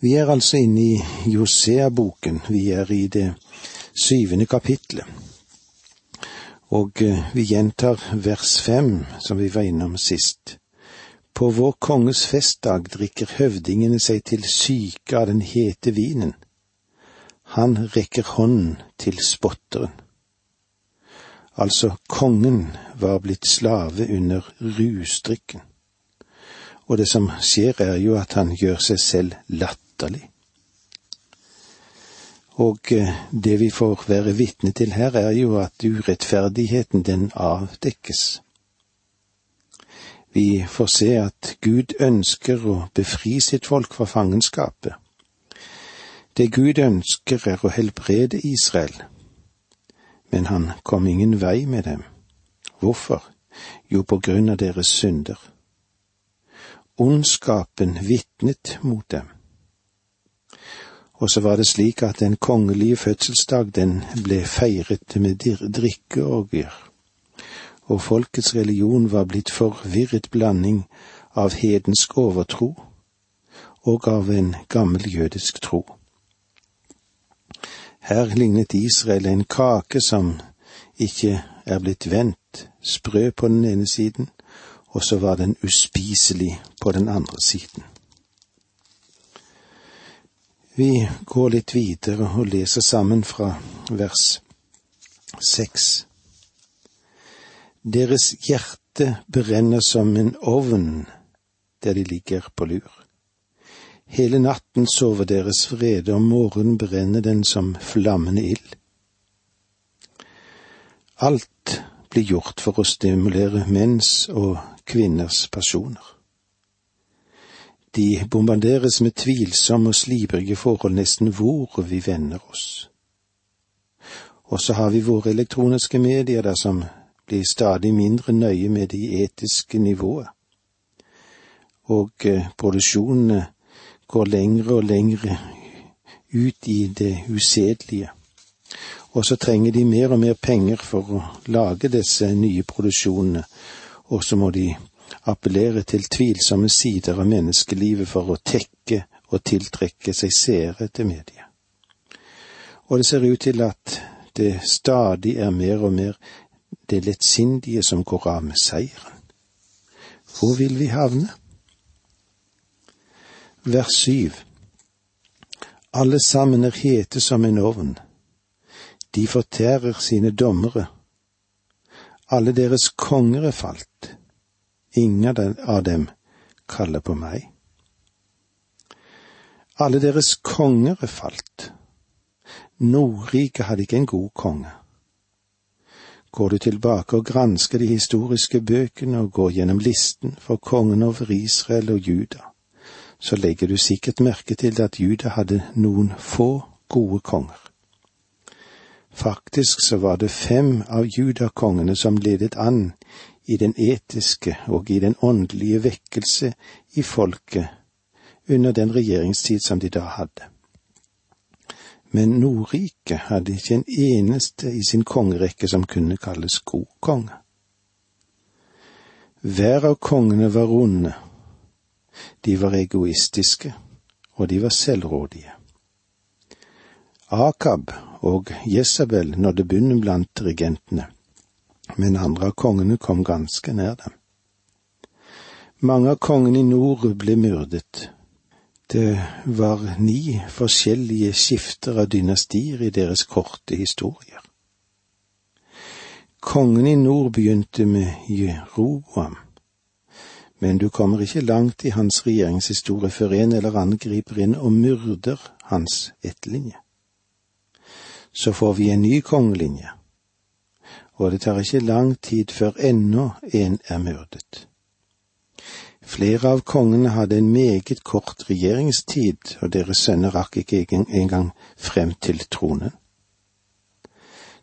Vi er altså inne i Josea-boken. Vi er i det syvende kapitlet. Og eh, vi gjentar vers fem, som vi var innom sist. På vår konges festdag drikker høvdingene seg til syke av den hete vinen. Han rekker hånden til spotteren. Altså, kongen var blitt slave under rusdrikken. Og det som skjer, er jo at han gjør seg selv latterlig. Og eh, det vi får være vitne til her, er jo at urettferdigheten den avdekkes. Vi får se at Gud ønsker å befri sitt folk fra fangenskapet. Det Gud ønsker er å helbrede Israel, men han kom ingen vei med dem. Hvorfor? Jo, på grunn av deres synder. Ondskapen vitnet mot dem. Og så var det slik at den kongelige fødselsdag den ble feiret med drikkeorgier, og folkets religion var blitt forvirret blanding av hedensk overtro og av en gammel jødisk tro. Her lignet Israel en kake som ikke er blitt vendt, sprø på den ene siden, og så var den uspiselig på den andre siden. Vi går litt videre og leser sammen fra vers seks. Deres hjerte brenner som en ovn der de ligger på lur. Hele natten sover deres vrede, om morgenen brenner den som flammende ild. Alt blir gjort for å stimulere menns og kvinners pasjoner. De bombarderes med tvilsomme og slibrige forhold nesten hvor vi vender oss. Og så har vi våre elektroniske medier der som blir stadig mindre nøye med det etiske nivået. Og eh, produksjonene går lengre og lengre ut i det usedelige. Og så trenger de mer og mer penger for å lage disse nye produksjonene, og så må de appellere til tvilsomme sider av menneskelivet for å tekke og tiltrekke seg seere til mediet. Og det ser ut til at det stadig er mer og mer det lettsindige som går av med seieren. Hvor vil vi havne? Vers syv. Alle sammen er hete som en ovn. De fortærer sine dommere. Alle deres konger er falt ingen av dem kaller på meg. Alle deres konger er falt. Nordriket hadde ikke en god konge. Går du tilbake og gransker de historiske bøkene og går gjennom listen for kongen over Israel og Juda, så legger du sikkert merke til at Juda hadde noen få gode konger. Faktisk så var det fem av judakongene som ledet an i den etiske og i den åndelige vekkelse i folket under den regjeringstid som de da hadde. Men Nordriket hadde ikke en eneste i sin kongerekke som kunne kalles god konge. Hver av kongene var onde, de var egoistiske, og de var selvrådige. Akab og Jesabel nådde bunnen blant regentene men andre av kongene kom ganske nær dem. Mange av kongene i nord ble myrdet. Det var ni forskjellige skifter av dynastier i deres korte historier. Kongen i nord begynte med Jeroboam, men du kommer ikke langt i hans regjeringshistorie før en eller annen griper inn og myrder hans etterlinje. Så får vi en ny kongelinje og det tar ikke lang tid før ennå en er myrdet. Flere av kongene hadde en meget kort regjeringstid, og deres sønner rakk ikke engang frem til tronen.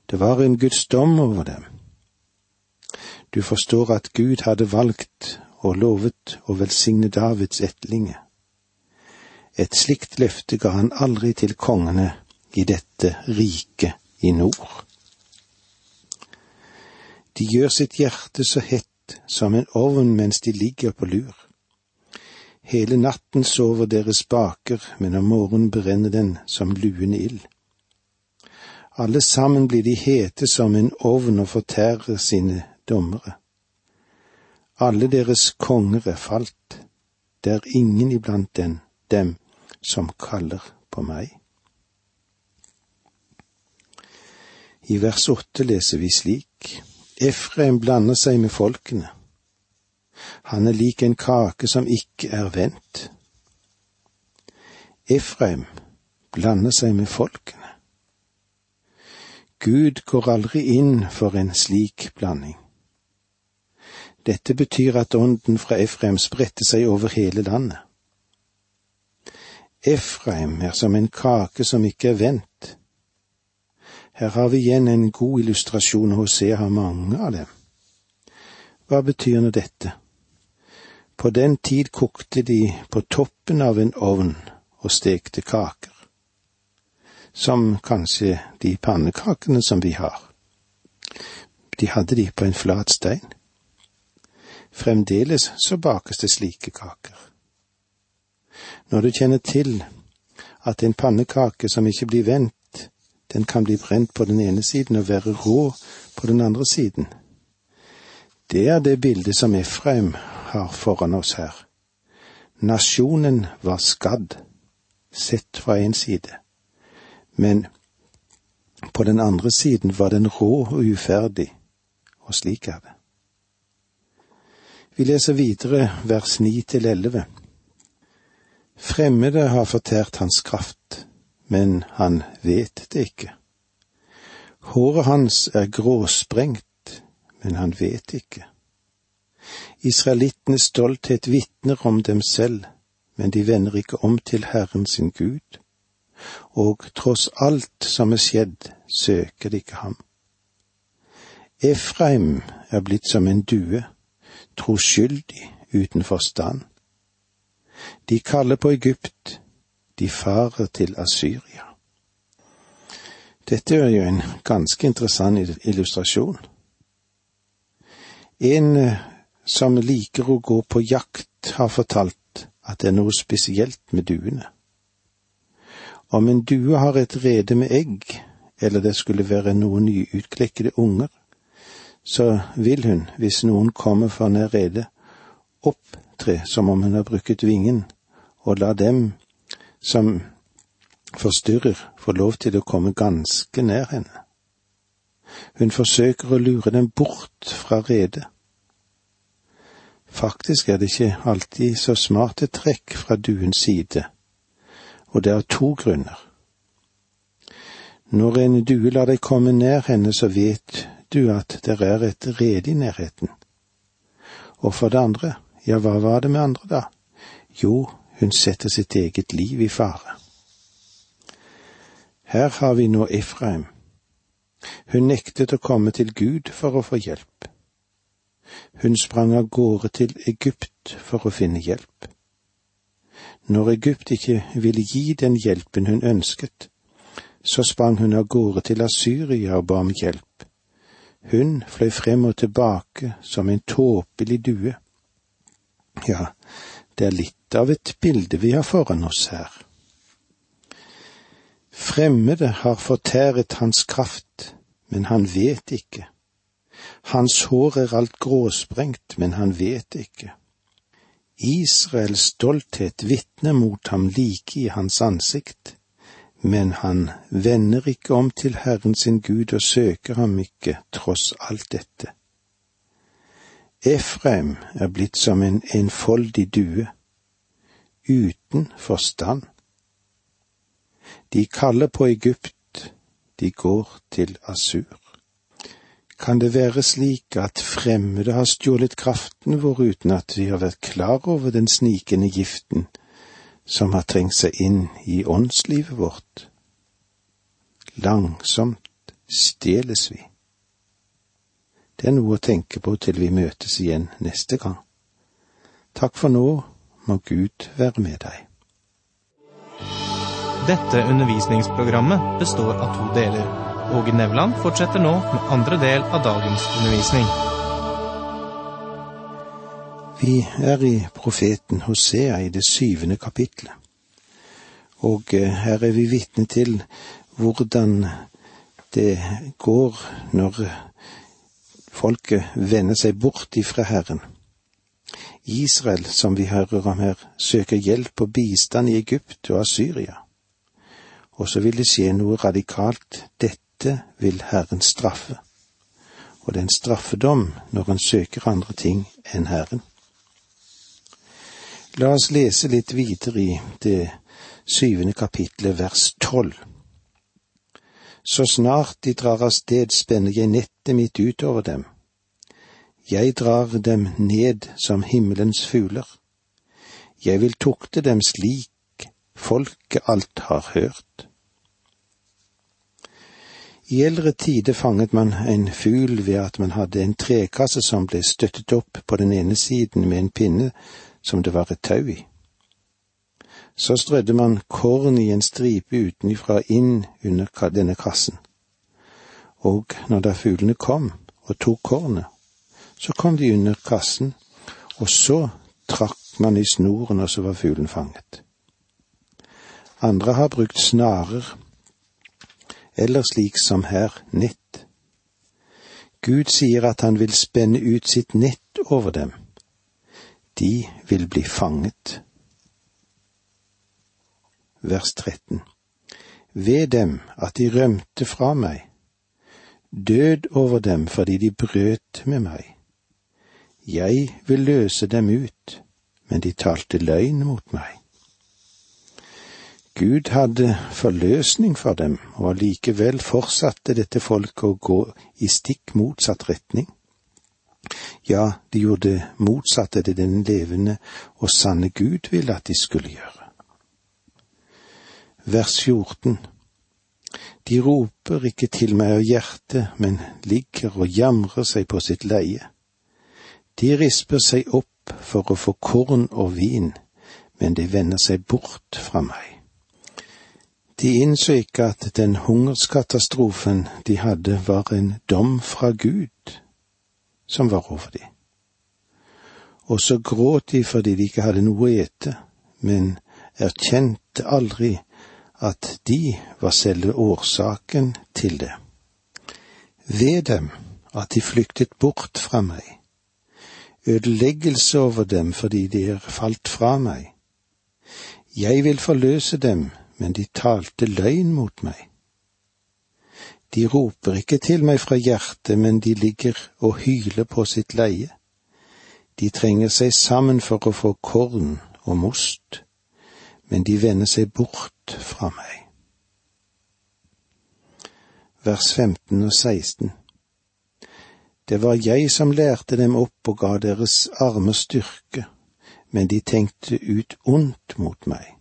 Det var en Guds dom over dem. Du forstår at Gud hadde valgt og lovet å velsigne Davids etlinge. Et slikt løfte ga han aldri til kongene i dette riket i nord. De gjør sitt hjerte så hett som en ovn mens de ligger på lur. Hele natten sover deres baker, men om morgenen brenner den som luende ild. Alle sammen blir de hete som en ovn og fortærer sine dommere. Alle deres konger er falt, det er ingen iblant den, dem som kaller på meg. I vers åtte leser vi slik. Efraim blander seg med folkene. Han er lik en kake som ikke er vendt. Efraim blander seg med folkene. Gud går aldri inn for en slik blanding. Dette betyr at ånden fra Efraim spredte seg over hele landet. Efraim er som en kake som ikke er vendt. Her har vi igjen en god illustrasjon, og Hosea har mange av dem. Hva betyr nå dette? På den tid kokte de på toppen av en ovn og stekte kaker, som kanskje de pannekakene som vi har. De hadde de på en flat stein. Fremdeles så bakes det slike kaker. Når du kjenner til at en pannekake som ikke blir vendt, den kan bli brent på den ene siden og være rå på den andre siden. Det er det bildet som Efraim har foran oss her. Nasjonen var skadd, sett fra en side, men på den andre siden var den rå og uferdig, og slik er det. Vi leser videre vers ni til elleve. Fremmede har fortært hans kraft, men han vet det ikke. Håret hans er gråsprengt, men han vet ikke. Israelittenes stolthet vitner om dem selv, men de vender ikke om til Herren sin Gud, og tross alt som er skjedd, søker de ikke ham. Efraim er blitt som en due, troskyldig, uten forstand. De kaller på Egypt, de farer til Asyria. Dette er jo en ganske interessant illustrasjon. En eh, som liker å gå på jakt, har fortalt at det er noe spesielt med duene. Om en due har et rede med egg, eller det skulle være noen nyutklekkede unger, så vil hun, hvis noen kommer for nær redet, opptre som om hun har brukt vingen, og la dem som forstyrrer, får lov til å komme ganske nær henne. Hun forsøker å lure dem bort fra redet Faktisk er det ikke alltid så smarte trekk fra duens side, og det er to grunner. Når en due lar deg komme nær henne, så vet du at det er et rede i nærheten. Og for det andre, ja, hva var det med andre da? Jo, hun setter sitt eget liv i fare. Her har vi nå Efraim. Hun nektet å komme til Gud for å få hjelp. Hun sprang av gårde til Egypt for å finne hjelp. Når Egypt ikke ville gi den hjelpen hun ønsket, så sprang hun av gårde til Asyria og ba om hjelp. Hun fløy frem og tilbake som en tåpelig due. Ja, det er litt av et bilde vi har foran oss her. Fremmede har fortæret hans kraft, men han vet ikke. Hans hår er alt gråsprengt, men han vet ikke. Israels stolthet vitner mot ham like i hans ansikt, men han vender ikke om til Herren sin Gud og søker ham ikke tross alt dette. Efraim er blitt som en enfoldig due, uten forstand. De kaller på Egypt, de går til Asur. Kan det være slik at fremmede har stjålet kraften vår uten at vi har vært klar over den snikende giften som har trengt seg inn i åndslivet vårt? Langsomt stjeles vi. Det er noe å tenke på til vi møtes igjen neste gang. Takk for nå, må Gud være med deg. Dette undervisningsprogrammet består av to deler. Åge Nevland fortsetter nå med andre del av dagens undervisning. Vi er i profeten Hosea i det syvende kapitlet, og eh, her er vi vitne til hvordan det går når folket vender seg bort ifra Herren. Israel, som vi hører om her, søker hjelp og bistand i Egypt og Asyria. Og så vil det skje noe radikalt. Dette vil Herren straffe. Og det er en straffedom når han søker andre ting enn Herren. La oss lese litt videre i det syvende kapitlet, vers tolv. Så snart de drar av sted, spenner jeg nettet mitt utover dem. Jeg drar dem ned som himmelens fugler. Jeg vil tukte dem slik folket alt har hørt. I eldre tider fanget man en fugl ved at man hadde en trekasse som ble støttet opp på den ene siden med en pinne som det var et tau i. Så strødde man korn i en stripe utenfra inn under denne kassen. Og når da fuglene kom og tok kornet, så kom de under kassen, og så trakk man i snoren, og så var fuglen fanget. Andre har brukt snarer, eller slik som her, nett. Gud sier at han vil spenne ut sitt nett over dem de vil bli fanget. Vers 13. Ved dem at de rømte fra meg, død over dem fordi de brøt med meg. Jeg vil løse dem ut, men de talte løgn mot meg. Gud hadde forløsning for dem, og allikevel fortsatte dette folket å gå i stikk motsatt retning. Ja, de gjorde det motsatte det den levende og sanne Gud ville at de skulle gjøre. Vers 14 De roper ikke til meg av hjertet, men ligger og jamrer seg på sitt leie. De risper seg opp for å få korn og vin, men de vender seg bort fra meg. De innså ikke at den hungerskatastrofen de hadde, var en dom fra Gud som var over dem. Og så gråt de fordi de ikke hadde noe å ete, men erkjente aldri at de var selve årsaken til det. Ved dem at de flyktet bort fra meg, ødeleggelse over dem fordi de er falt fra meg. Jeg vil forløse dem, men de talte løgn mot meg. De roper ikke til meg fra hjertet, men de ligger og hyler på sitt leie. De trenger seg sammen for å få korn og most, men de vender seg bort fra meg. Vers 15 og 16 Det var jeg som lærte dem opp og ga deres armer styrke, men de tenkte ut ondt mot meg.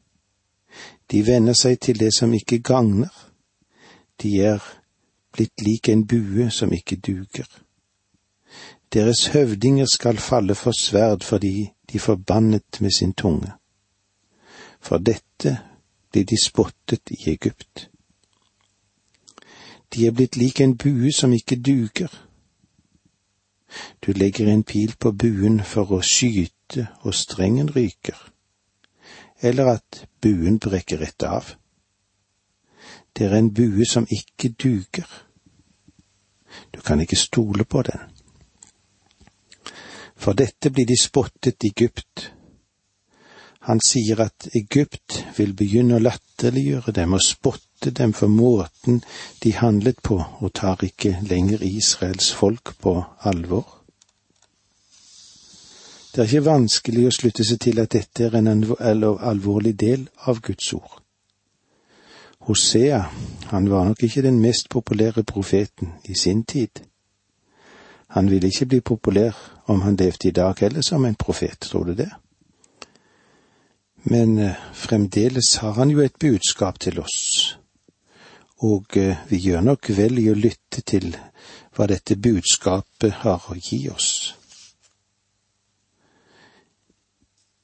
De vender seg til det som ikke gagner. De er blitt lik en bue som ikke duger. Deres høvdinger skal falle for sverd fordi de forbannet med sin tunge. For dette blir de spottet i Egypt. De er blitt lik en bue som ikke duger. Du legger en pil på buen for å skyte og strengen ryker, eller at buen brekker rett av. Det er en bue som ikke duger. Du kan ikke stole på den. For dette blir de spottet i Egypt. Han sier at Egypt vil begynne å latterliggjøre dem og spotte dem for måten de handlet på, og tar ikke lenger Israels folk på alvor. Det er ikke vanskelig å slutte seg til at dette er en alvorlig del av Guds ord. Hosea, han var nok ikke den mest populære profeten i sin tid. Han ville ikke bli populær om han levde i dag heller som en profet, tror du det? Men eh, fremdeles har han jo et budskap til oss, og eh, vi gjør nok vel i å lytte til hva dette budskapet har å gi oss.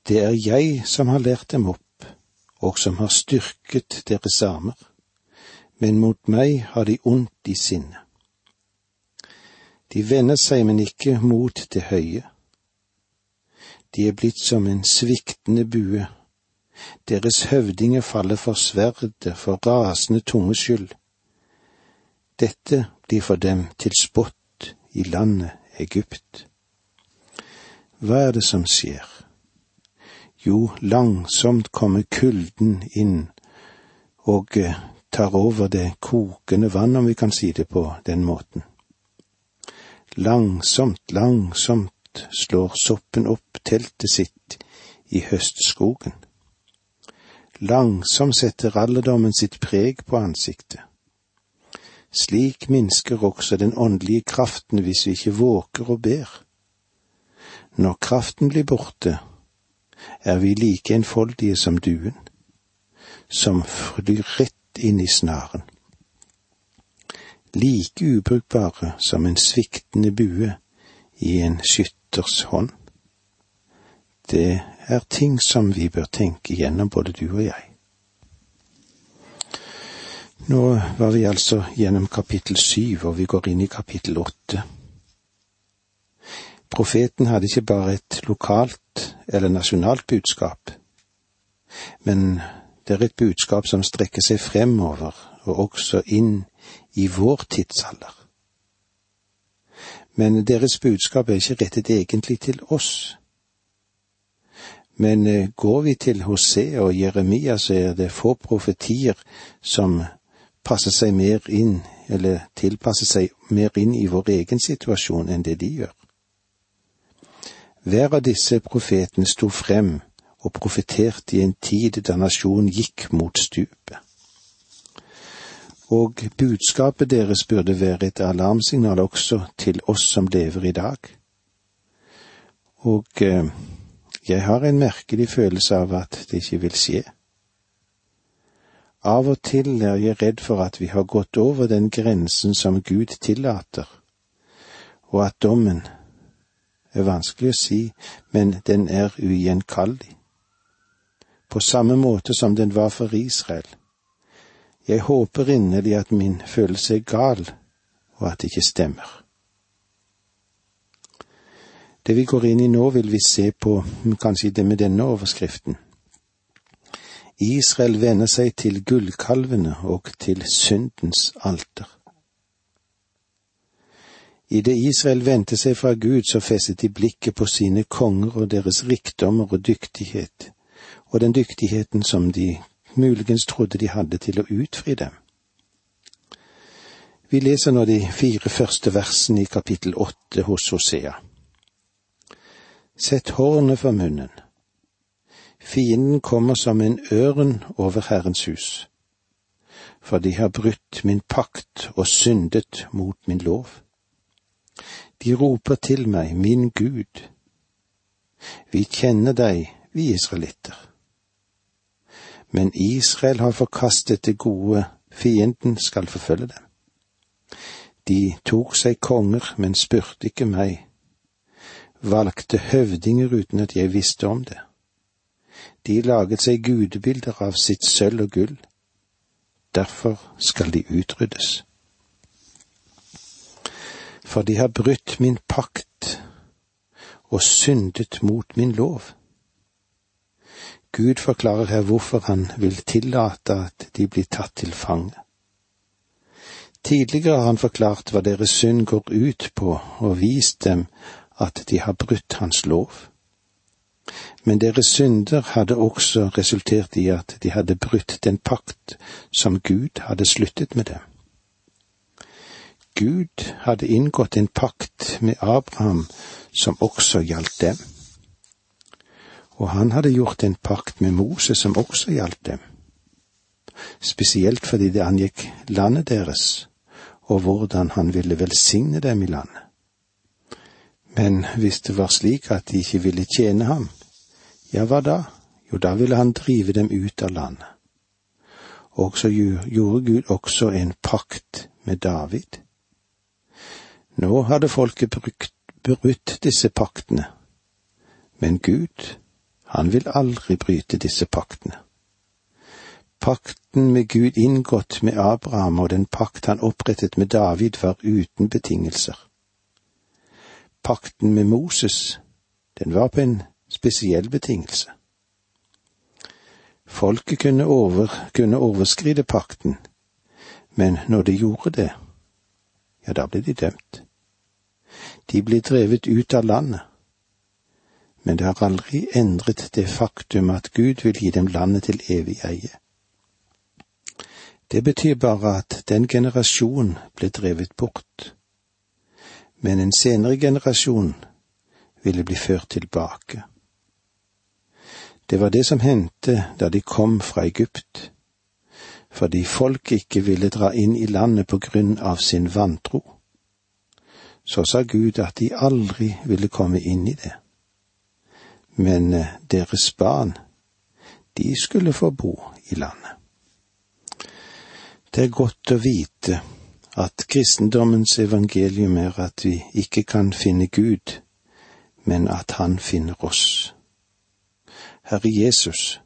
Det er jeg som har lært dem opp og som har styrket deres armer, men mot meg har de ondt i sinne. De vender seg, men ikke mot det høye. De er blitt som en sviktende bue. Deres høvdinger faller for sverdet, for rasende tunges skyld. Dette blir for dem til spott i landet Egypt. Hva er det som skjer? Jo, langsomt kommer kulden inn og eh, tar over det kokende vann, om vi kan si det på den måten. Langsomt, langsomt slår soppen opp teltet sitt i høstskogen. Langsomt setter alderdommen sitt preg på ansiktet. Slik minsker også den åndelige kraften hvis vi ikke våker og ber. Når kraften blir borte, er vi like enfoldige som duen, som flyr rett inn i snaren. Like ubrukbare som en sviktende bue i en skytters hånd. Det er ting som vi bør tenke gjennom, både du og jeg. Nå var vi altså gjennom kapittel syv, og vi går inn i kapittel åtte. Profeten hadde ikke bare et lokalt eller nasjonalt budskap, men det er et budskap som strekker seg fremover og også inn i vår tidsalder. Men deres budskap er ikke rettet egentlig til oss. Men eh, går vi til Hosea og Jeremia, så er det få profetier som passer seg mer inn, eller tilpasser seg mer inn i vår egen situasjon enn det de gjør. Hver av disse profetene sto frem og profeterte i en tid da nasjonen gikk mot stupet. Og budskapet deres burde være et alarmsignal også til oss som lever i dag. Og eh, jeg har en merkelig følelse av at det ikke vil skje. Av og til er jeg redd for at vi har gått over den grensen som Gud tillater, og at dommen er vanskelig å si, men den er ugjenkallelig. På samme måte som den var for Israel. Jeg håper inderlig at min følelse er gal, og at det ikke stemmer. Det vi går inn i nå, vil vi se på kanskje det med denne overskriften. Israel venner seg til gullkalvene og til syndens alter. I det Israel vendte seg fra Gud, så festet de blikket på sine konger og deres rikdommer og dyktighet, og den dyktigheten som de muligens trodde de hadde til å utfri dem. Vi leser nå de fire første versene i kapittel åtte hos Hosea. Sett hårene for munnen Fienden kommer som en ørn over Herrens hus, for de har brutt min pakt og syndet mot min lov. De roper til meg, min Gud. Vi kjenner deg, vi israelitter. Men Israel har forkastet det gode, fienden skal forfølge dem. De tok seg konger, men spurte ikke meg, valgte høvdinger uten at jeg visste om det. De laget seg gudebilder av sitt sølv og gull. Derfor skal de utryddes. For de har brutt min pakt og syndet mot min lov. Gud forklarer her hvorfor han vil tillate at de blir tatt til fange. Tidligere har han forklart hva deres synd går ut på, og vist dem at de har brutt hans lov. Men deres synder hadde også resultert i at de hadde brutt den pakt som Gud hadde sluttet med dem. Gud hadde inngått en pakt med Abraham som også gjaldt dem. Og han hadde gjort en pakt med Moses som også gjaldt dem. Spesielt fordi det angikk landet deres, og hvordan han ville velsigne dem i landet. Men hvis det var slik at de ikke ville tjene ham, ja, hva da? Jo, da ville han drive dem ut av landet. Og så gjorde Gud også en pakt med David. Nå hadde folket brukt, brutt disse paktene, men Gud, han vil aldri bryte disse paktene. Pakten med Gud inngått med Abraham og den pakt han opprettet med David var uten betingelser. Pakten med Moses, den var på en spesiell betingelse. Folket kunne, over, kunne overskride pakten, men når de gjorde det, ja, da ble de dømt. De ble drevet ut av landet. Men det har aldri endret det faktum at Gud vil gi dem landet til evig eie. Det betyr bare at den generasjonen ble drevet bort, men en senere generasjon ville bli ført tilbake. Det var det som hendte da de kom fra Egypt, fordi folk ikke ville dra inn i landet på grunn av sin vantro. Så sa Gud at de aldri ville komme inn i det. Men eh, deres barn, de skulle få bo i landet. Det er godt å vite at kristendommens evangelium er at vi ikke kan finne Gud, men at Han finner oss. Herre Jesus,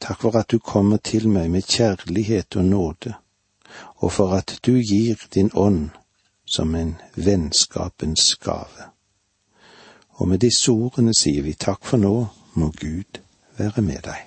takk for at du kommer til meg med kjærlighet og nåde, og for at du gir din ånd som en vennskapens gave. Og med disse ordene sier vi takk for nå, må Gud være med deg.